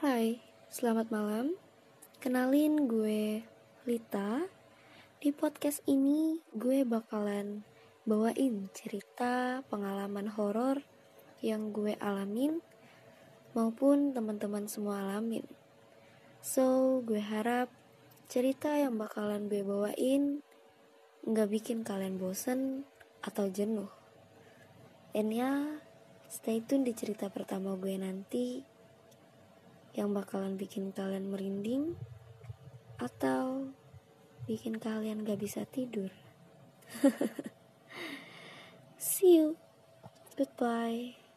Hai, selamat malam. Kenalin gue Lita. Di podcast ini gue bakalan bawain cerita pengalaman horor yang gue alamin maupun teman-teman semua alamin. So, gue harap cerita yang bakalan gue bawain nggak bikin kalian bosen atau jenuh. And ya, stay tune di cerita pertama gue nanti yang bakalan bikin kalian merinding atau bikin kalian gak bisa tidur. See you. Goodbye.